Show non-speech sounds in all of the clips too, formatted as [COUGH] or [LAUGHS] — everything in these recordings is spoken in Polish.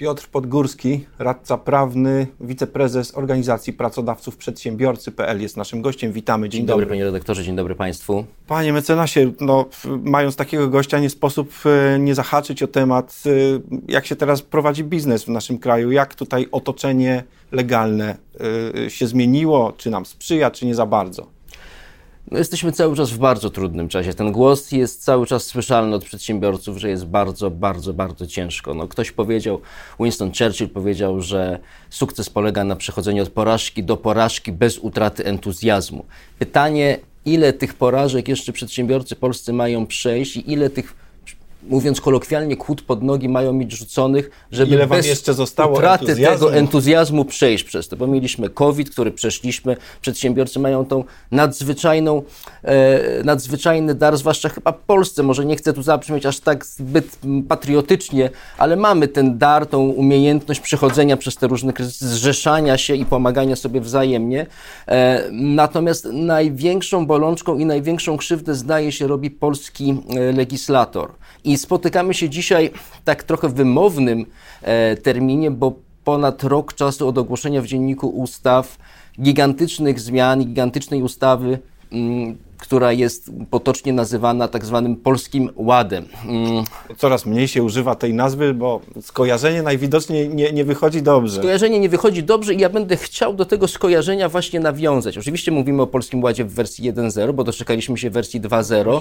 Piotr Podgórski, radca prawny, wiceprezes Organizacji Pracodawców Przedsiębiorcy.pl jest naszym gościem. Witamy. Dzień, dzień dobry. dobry panie redaktorze, dzień dobry państwu. Panie mecenasie, no, mając takiego gościa nie sposób e, nie zahaczyć o temat, e, jak się teraz prowadzi biznes w naszym kraju, jak tutaj otoczenie legalne e, się zmieniło, czy nam sprzyja, czy nie za bardzo. No jesteśmy cały czas w bardzo trudnym czasie. Ten głos jest cały czas słyszalny od przedsiębiorców, że jest bardzo, bardzo, bardzo ciężko. No, ktoś powiedział, Winston Churchill powiedział, że sukces polega na przechodzeniu od porażki do porażki bez utraty entuzjazmu. Pytanie, ile tych porażek jeszcze przedsiębiorcy polscy mają przejść i ile tych mówiąc kolokwialnie, kłód pod nogi mają mieć rzuconych, żeby Ile bez jeszcze zostało utraty entuzjazmu? tego entuzjazmu przejść przez to. Bo mieliśmy COVID, który przeszliśmy, przedsiębiorcy mają tą nadzwyczajną, e, nadzwyczajny dar, zwłaszcza chyba Polsce, może nie chcę tu zabrzmieć aż tak zbyt patriotycznie, ale mamy ten dar, tą umiejętność przechodzenia przez te różne kryzysy, zrzeszania się i pomagania sobie wzajemnie. E, natomiast największą bolączką i największą krzywdę zdaje się robi polski e, legislator. I spotykamy się dzisiaj tak trochę wymownym e, terminie, bo ponad rok czasu od ogłoszenia w Dzienniku Ustaw gigantycznych zmian, gigantycznej ustawy mm, która jest potocznie nazywana tak zwanym Polskim Ładem. Mm. Coraz mniej się używa tej nazwy, bo skojarzenie najwidoczniej nie, nie wychodzi dobrze. Skojarzenie nie wychodzi dobrze i ja będę chciał do tego skojarzenia właśnie nawiązać. Oczywiście mówimy o Polskim Ładzie w wersji 1.0, bo doczekaliśmy się wersji 2.0.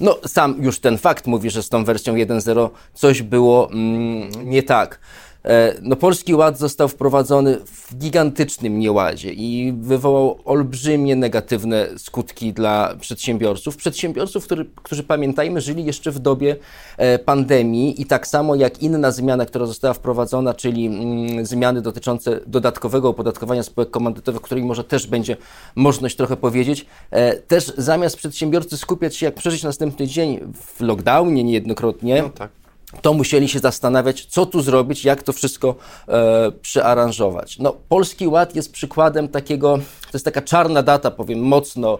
No sam już ten fakt mówi, że z tą wersją 1.0 coś było mm, nie tak. E, no, Polski Ład został wprowadzony w gigantycznym nieładzie i wywołał olbrzymie negatywne skutki dla przedsiębiorców. Przedsiębiorców, który, którzy pamiętajmy, żyli jeszcze w dobie e, pandemii i tak samo jak inna zmiana, która została wprowadzona, czyli mm, zmiany dotyczące dodatkowego opodatkowania spółek komandytowych, o której może też będzie możliwość trochę powiedzieć, e, też zamiast przedsiębiorcy skupiać się, jak przeżyć następny dzień w lockdownie niejednokrotnie, no tak to musieli się zastanawiać, co tu zrobić, jak to wszystko e, przearanżować. No, Polski Ład jest przykładem takiego, to jest taka czarna data, powiem mocno,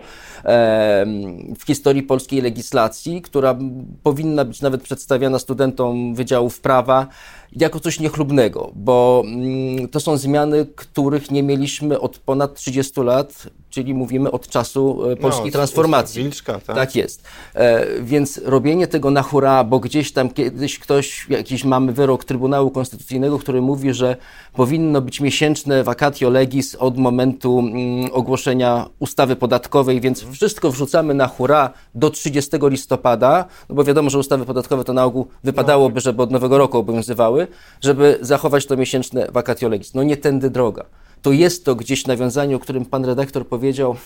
w historii polskiej legislacji, która powinna być nawet przedstawiana studentom Wydziałów Prawa jako coś niechlubnego, bo mm, to są zmiany, których nie mieliśmy od ponad 30 lat, czyli mówimy od czasu e, polskiej no, transformacji. Wilczka, tak? tak jest. E, więc robienie tego na hura, bo gdzieś tam kiedyś ktoś, jakiś mamy wyrok Trybunału Konstytucyjnego, który mówi, że powinno być miesięczne vacatio legis od momentu mm, ogłoszenia ustawy podatkowej, więc wszystko wrzucamy na hura do 30 listopada, no bo wiadomo, że ustawy podatkowe to na ogół wypadałoby, żeby od nowego roku obowiązywały, żeby zachować to miesięczne vacatio legis. No nie tędy droga. To jest to gdzieś nawiązanie, o którym pan redaktor powiedział,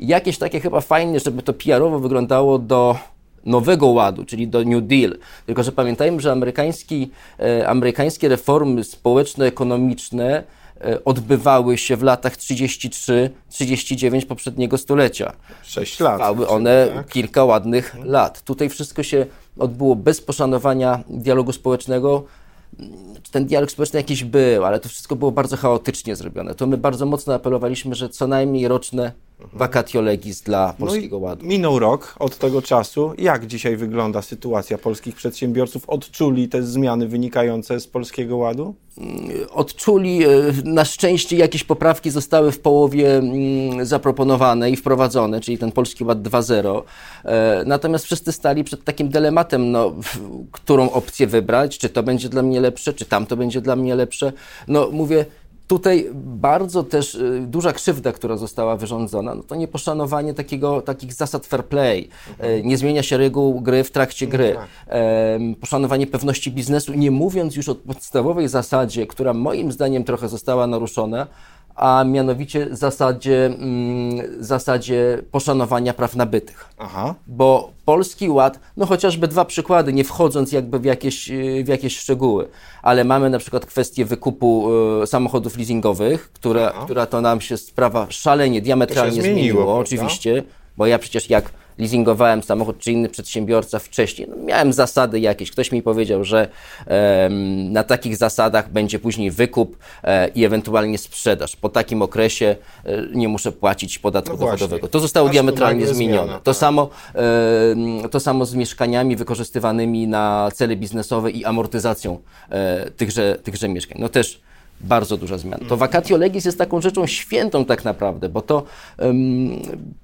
jakieś takie chyba fajnie, żeby to PR-owo wyglądało do nowego ładu, czyli do New Deal. Tylko, że pamiętajmy, że amerykański, e, amerykańskie reformy społeczno-ekonomiczne odbywały się w latach 33-39 poprzedniego stulecia. Sześć lat. Trwały one tak? kilka ładnych lat. Tutaj wszystko się odbyło bez poszanowania dialogu społecznego. Ten dialog społeczny jakiś był, ale to wszystko było bardzo chaotycznie zrobione. To my bardzo mocno apelowaliśmy, że co najmniej roczne vacatio legis dla no Polskiego no Ładu. Minął rok od tego czasu. Jak dzisiaj wygląda sytuacja polskich przedsiębiorców? Odczuli te zmiany wynikające z Polskiego Ładu? Mm, odczuli. E, na szczęście jakieś poprawki zostały w połowie mm, zaproponowane i wprowadzone, czyli ten Polski Ład 2.0. E, natomiast wszyscy stali przed takim dylematem, no, którą opcję wybrać, czy to będzie dla mnie lepsze, czy tamto będzie dla mnie lepsze. No mówię, Tutaj bardzo też y, duża krzywda, która została wyrządzona, no to nieposzanowanie takiego, takich zasad fair play. Mhm. Nie zmienia się reguł gry w trakcie gry. Mhm. Poszanowanie pewności biznesu, nie mówiąc już o podstawowej zasadzie, która moim zdaniem trochę została naruszona, a mianowicie zasadzie, mm, zasadzie poszanowania praw nabytych. Aha. Bo Polski Ład, no chociażby dwa przykłady, nie wchodząc jakby w jakieś, w jakieś szczegóły, ale mamy na przykład kwestię wykupu y, samochodów leasingowych, która, która to nam się sprawa szalenie, diametralnie zmieniło, zmieniło oczywiście, bo ja przecież jak leasingowałem samochód, czy inny przedsiębiorca wcześniej, no miałem zasady jakieś. Ktoś mi powiedział, że e, na takich zasadach będzie później wykup e, i ewentualnie sprzedaż. Po takim okresie e, nie muszę płacić podatku No dochodowego. właśnie. To zostało Aż diametralnie zmienione. zmiana, to, tak. samo, to samo z mieszkaniami wykorzystywanymi na cele biznesowe i amortyzacją e, tychże, tychże mieszkań. No też bardzo duża zmiana. To vacatio legis jest taką rzeczą świętą tak naprawdę, bo to em,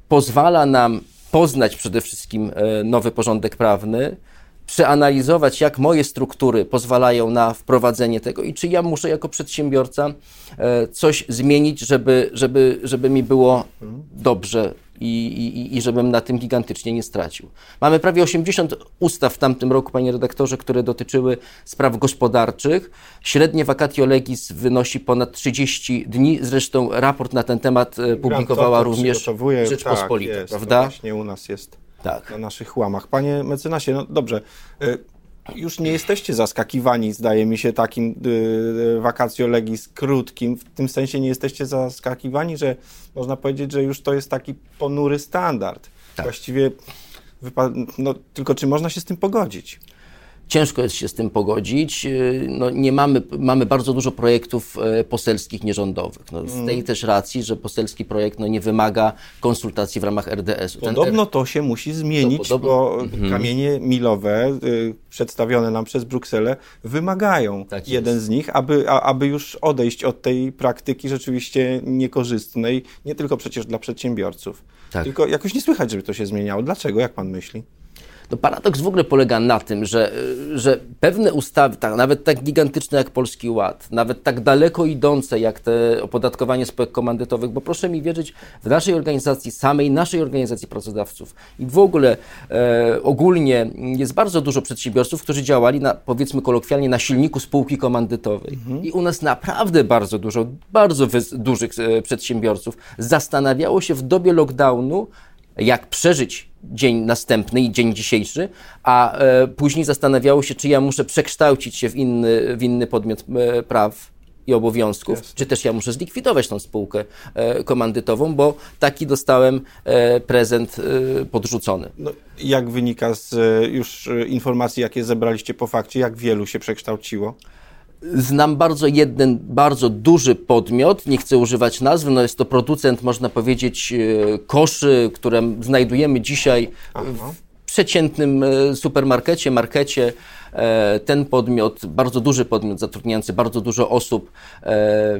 pozwala nam poznać przede wszystkim e, nowy porządek prawny, przeanalizować, jak moje struktury pozwalają na wprowadzenie tego i czy ja muszę jako przedsiębiorca e, coś zmienić, żeby, żeby, żeby mi było dobrze i, i, i żebym na tym gigantycznie nie stracił. Mamy prawie 80 ustaw w tamtym roku, panie redaktorze, które dotyczyły spraw gospodarczych. Średnie vacatio legis wynosi ponad 30 dni. Zresztą raport na ten temat e, publikowała również Rzeczpospolita, tak, jest, to prawda? właśnie u nas jest Tak. na naszych łamach. Panie mecenasie, no dobrze, y, już nie jesteście zaskakiwani, zdaje mi się, takim y, vacatio legis krótkim. W tym sensie nie jesteście zaskakiwani, że można powiedzieć, że już to jest taki ponury standard. Tak. Właściwie, no, tylko czy można się z tym pogodzić? Ciężko jest się z tym pogodzić. Yy, No, nie mamy, mamy bardzo dużo projektów e, poselskich, nierządowych. No, z tej też racji, że poselski projekt no, nie wymaga konsultacji w ramach RDS-u. Ten Podobno to się musi zmienić, To podobno- Mhm. bo kamienie milowe y, przedstawione nam przez Brukselę wymagają Tak jeden z nich, aby, a, aby już odejść od tej praktyki rzeczywiście niekorzystnej, nie tylko przecież dla przedsiębiorców. Tak. Tylko jakoś nie słychać, żeby to się zmieniało. Dlaczego, jak pan myśli? No paradoks w ogóle polega na tym, że, że pewne ustawy, tak, nawet tak gigantyczne jak Polski Ład, nawet tak daleko idące jak te opodatkowanie spółek komandytowych, bo proszę mi wierzyć, w naszej organizacji, samej naszej organizacji pracodawców i w ogóle e, ogólnie jest bardzo dużo przedsiębiorców, którzy działali na, powiedzmy kolokwialnie, na silniku spółki komandytowej. I u nas naprawdę bardzo dużo, bardzo dużych e, przedsiębiorców zastanawiało się w dobie lockdownu, jak przeżyć dzień następny i dzień dzisiejszy, a e, później zastanawiało się, czy ja muszę przekształcić się w inny, w inny podmiot e, praw i obowiązków, Jasne. czy też ja muszę zlikwidować tą spółkę e, komandytową, bo taki dostałem e, prezent e, podrzucony. No, jak wynika z już informacji, jakie zebraliście po fakcie, jak wielu się przekształciło? Znam bardzo jeden, bardzo duży podmiot, nie chcę używać nazwy, no jest to producent, można powiedzieć, e, koszy, które znajdujemy dzisiaj Aha. w przeciętnym e, supermarkecie, markecie. E, Ten podmiot, bardzo duży podmiot zatrudniający bardzo dużo osób, e,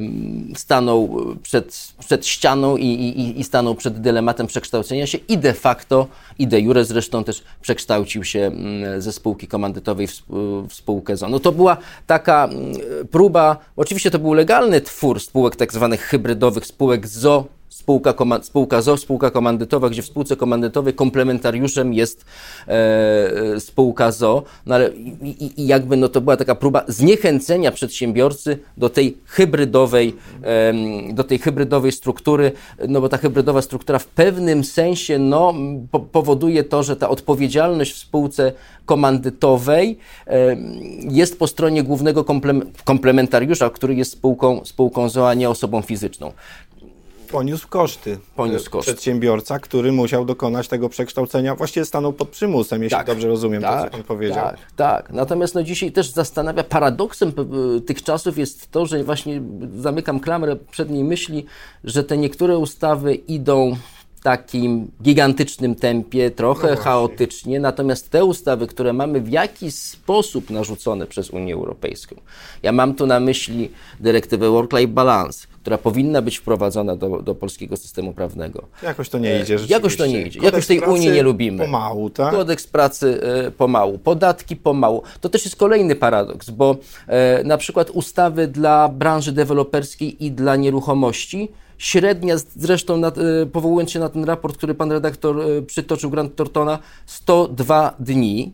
stanął przed, przed ścianą i, i, i stanął przed dylematem przekształcenia się i de facto, i de jure zresztą też przekształcił się mm, ze spółki komandytowej w, w spółkę ZO. No to była taka mm, próba, oczywiście to był legalny twór spółek tak zwanych hybrydowych, spółek ZO, spółka, spółka ZO, spółka komandytowa, gdzie w spółce komandytowej komplementariuszem jest e, e, spółka ZO, no ale i, i, jakby no to była taka próba zniechęcenia przedsiębiorcy do tej hybrydowej, em, do tej hybrydowej struktury, no bo ta hybrydowa struktura w pewnym sensie no, po, powoduje to, że ta odpowiedzialność w spółce komandytowej em, jest po stronie głównego komplem- komplementariusza, który jest spółką, spółką ZO, a nie osobą fizyczną. Poniósł koszty. Poniósł y, koszty. Przedsiębiorca, który musiał dokonać tego przekształcenia, właściwie stanął pod przymusem, jeśli dobrze rozumiem to, co pan powiedział. Tak, tak. Natomiast no, dzisiaj też zastanawia, paradoksem p- tych czasów jest to, że właśnie zamykam klamrę przedniej myśli, że te niektóre ustawy idą w takim gigantycznym tempie, trochę No chaotycznie, natomiast te ustawy, które mamy w jakiś sposób narzucone przez Unię Europejską, ja mam tu na myśli dyrektywę Work-Life Balance, która powinna być wprowadzona do, do polskiego systemu prawnego. Jakoś to nie idzie. E, Jakoś to nie rzeczywiście. idzie. Jakoś tej Kodeks Unii nie lubimy. Pomału, tak? Kodeks pracy e, pomału, podatki pomału. To też jest kolejny paradoks, bo e, na przykład ustawy dla branży deweloperskiej i dla nieruchomości, średnia, zresztą nad, e, powołując się na ten raport, który pan redaktor e, przytoczył, Grant Tortona, 102 dni.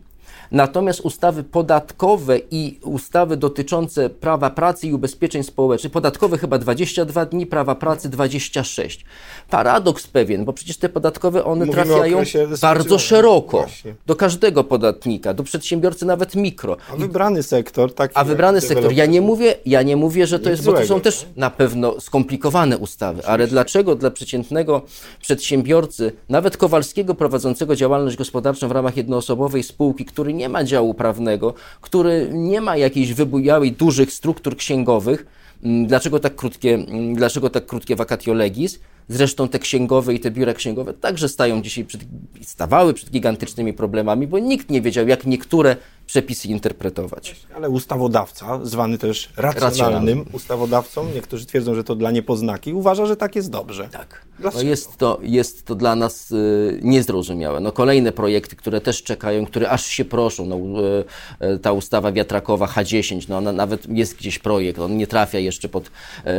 Natomiast ustawy podatkowe i ustawy dotyczące prawa pracy i ubezpieczeń społecznych, podatkowe chyba 22 dni, prawa pracy 26. Paradoks pewien, bo przecież te podatkowe one Mówimy trafiają bardzo szeroko Właśnie. do każdego podatnika, do przedsiębiorcy nawet mikro. A wybrany sektor, taki A wybrany sektor. Ja nie mówię, ja nie mówię, że to jest, bo to są też na pewno skomplikowane ustawy, ale dlaczego dla przeciętnego przedsiębiorcy, nawet Kowalskiego prowadzącego działalność gospodarczą w ramach jednoosobowej spółki, który nie ma działu prawnego, który nie ma jakiejś wybujałej dużych struktur księgowych, mm, dlaczego tak krótkie, mm, dlaczego tak krótkie vacatio legis? Zresztą te księgowe i te biura księgowe także stają dzisiaj przed, stawały przed gigantycznymi problemami, bo nikt nie wiedział, jak niektóre przepisy interpretować. Ale ustawodawca, zwany też racjonalnym Racjonalnym. ustawodawcą, niektórzy twierdzą, że to dla niepoznaki, uważa, że tak jest dobrze. Tak. No Dlaczego? jest, to, jest to dla nas y, niezrozumiałe. No kolejne projekty, które też czekają, które aż się proszą. No, y, y, ta ustawa wiatrakowa H10, no ona nawet jest gdzieś projekt, on nie trafia jeszcze pod,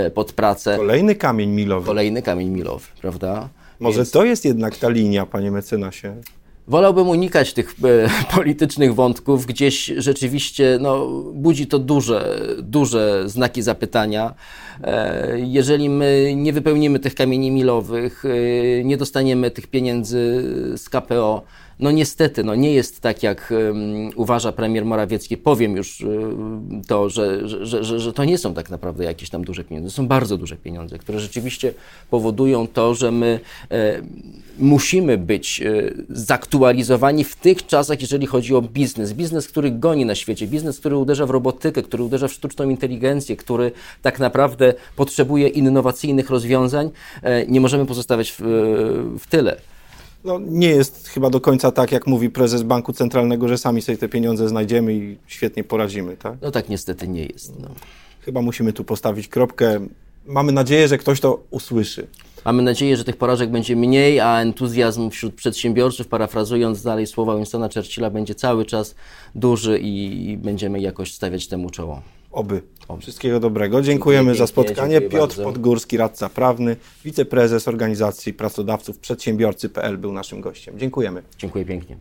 y, pod pracę. Kolejny kamień milowy. Kolejny kamień milowy, prawda? Może to jest jednak ta linia, panie mecenasie? Wolałbym unikać tych e, [LAUGHS] politycznych wątków. Gdzieś rzeczywiście no, budzi to duże, duże znaki zapytania. E, jeżeli my nie wypełnimy tych kamieni milowych, e, nie dostaniemy tych pieniędzy z KPO, no niestety, no nie jest tak, jak um, uważa premier Morawiecki. Powiem już um, to, że, że, że, że to nie są tak naprawdę jakieś tam duże pieniądze. Są bardzo duże pieniądze, które rzeczywiście powodują to, że my e, musimy być e, zaktualizowani w tych czasach, jeżeli chodzi o biznes. Biznes, który goni na świecie, biznes, który uderza w robotykę, który uderza w sztuczną inteligencję, który tak naprawdę potrzebuje innowacyjnych rozwiązań. E, nie możemy pozostawiać w, w tyle. No, nie jest chyba do końca tak, jak mówi prezes Banku Centralnego, że sami sobie te pieniądze znajdziemy i świetnie poradzimy, tak? No tak niestety nie jest. No. Chyba musimy tu postawić kropkę. Mamy nadzieję, że ktoś to usłyszy. Mamy nadzieję, że tych porażek będzie mniej, a entuzjazm wśród przedsiębiorców, parafrazując dalej słowa Winstona Churchilla, będzie cały czas duży i będziemy jakoś stawiać temu czoło. Oby. Wszystkiego dobrego. Dziękujemy za spotkanie. dziękuję Piotr bardzo. Podgórski, radca prawny, wiceprezes Organizacji Pracodawców Przedsiębiorcy.pl był naszym gościem. Dziękujemy. Dziękuję pięknie.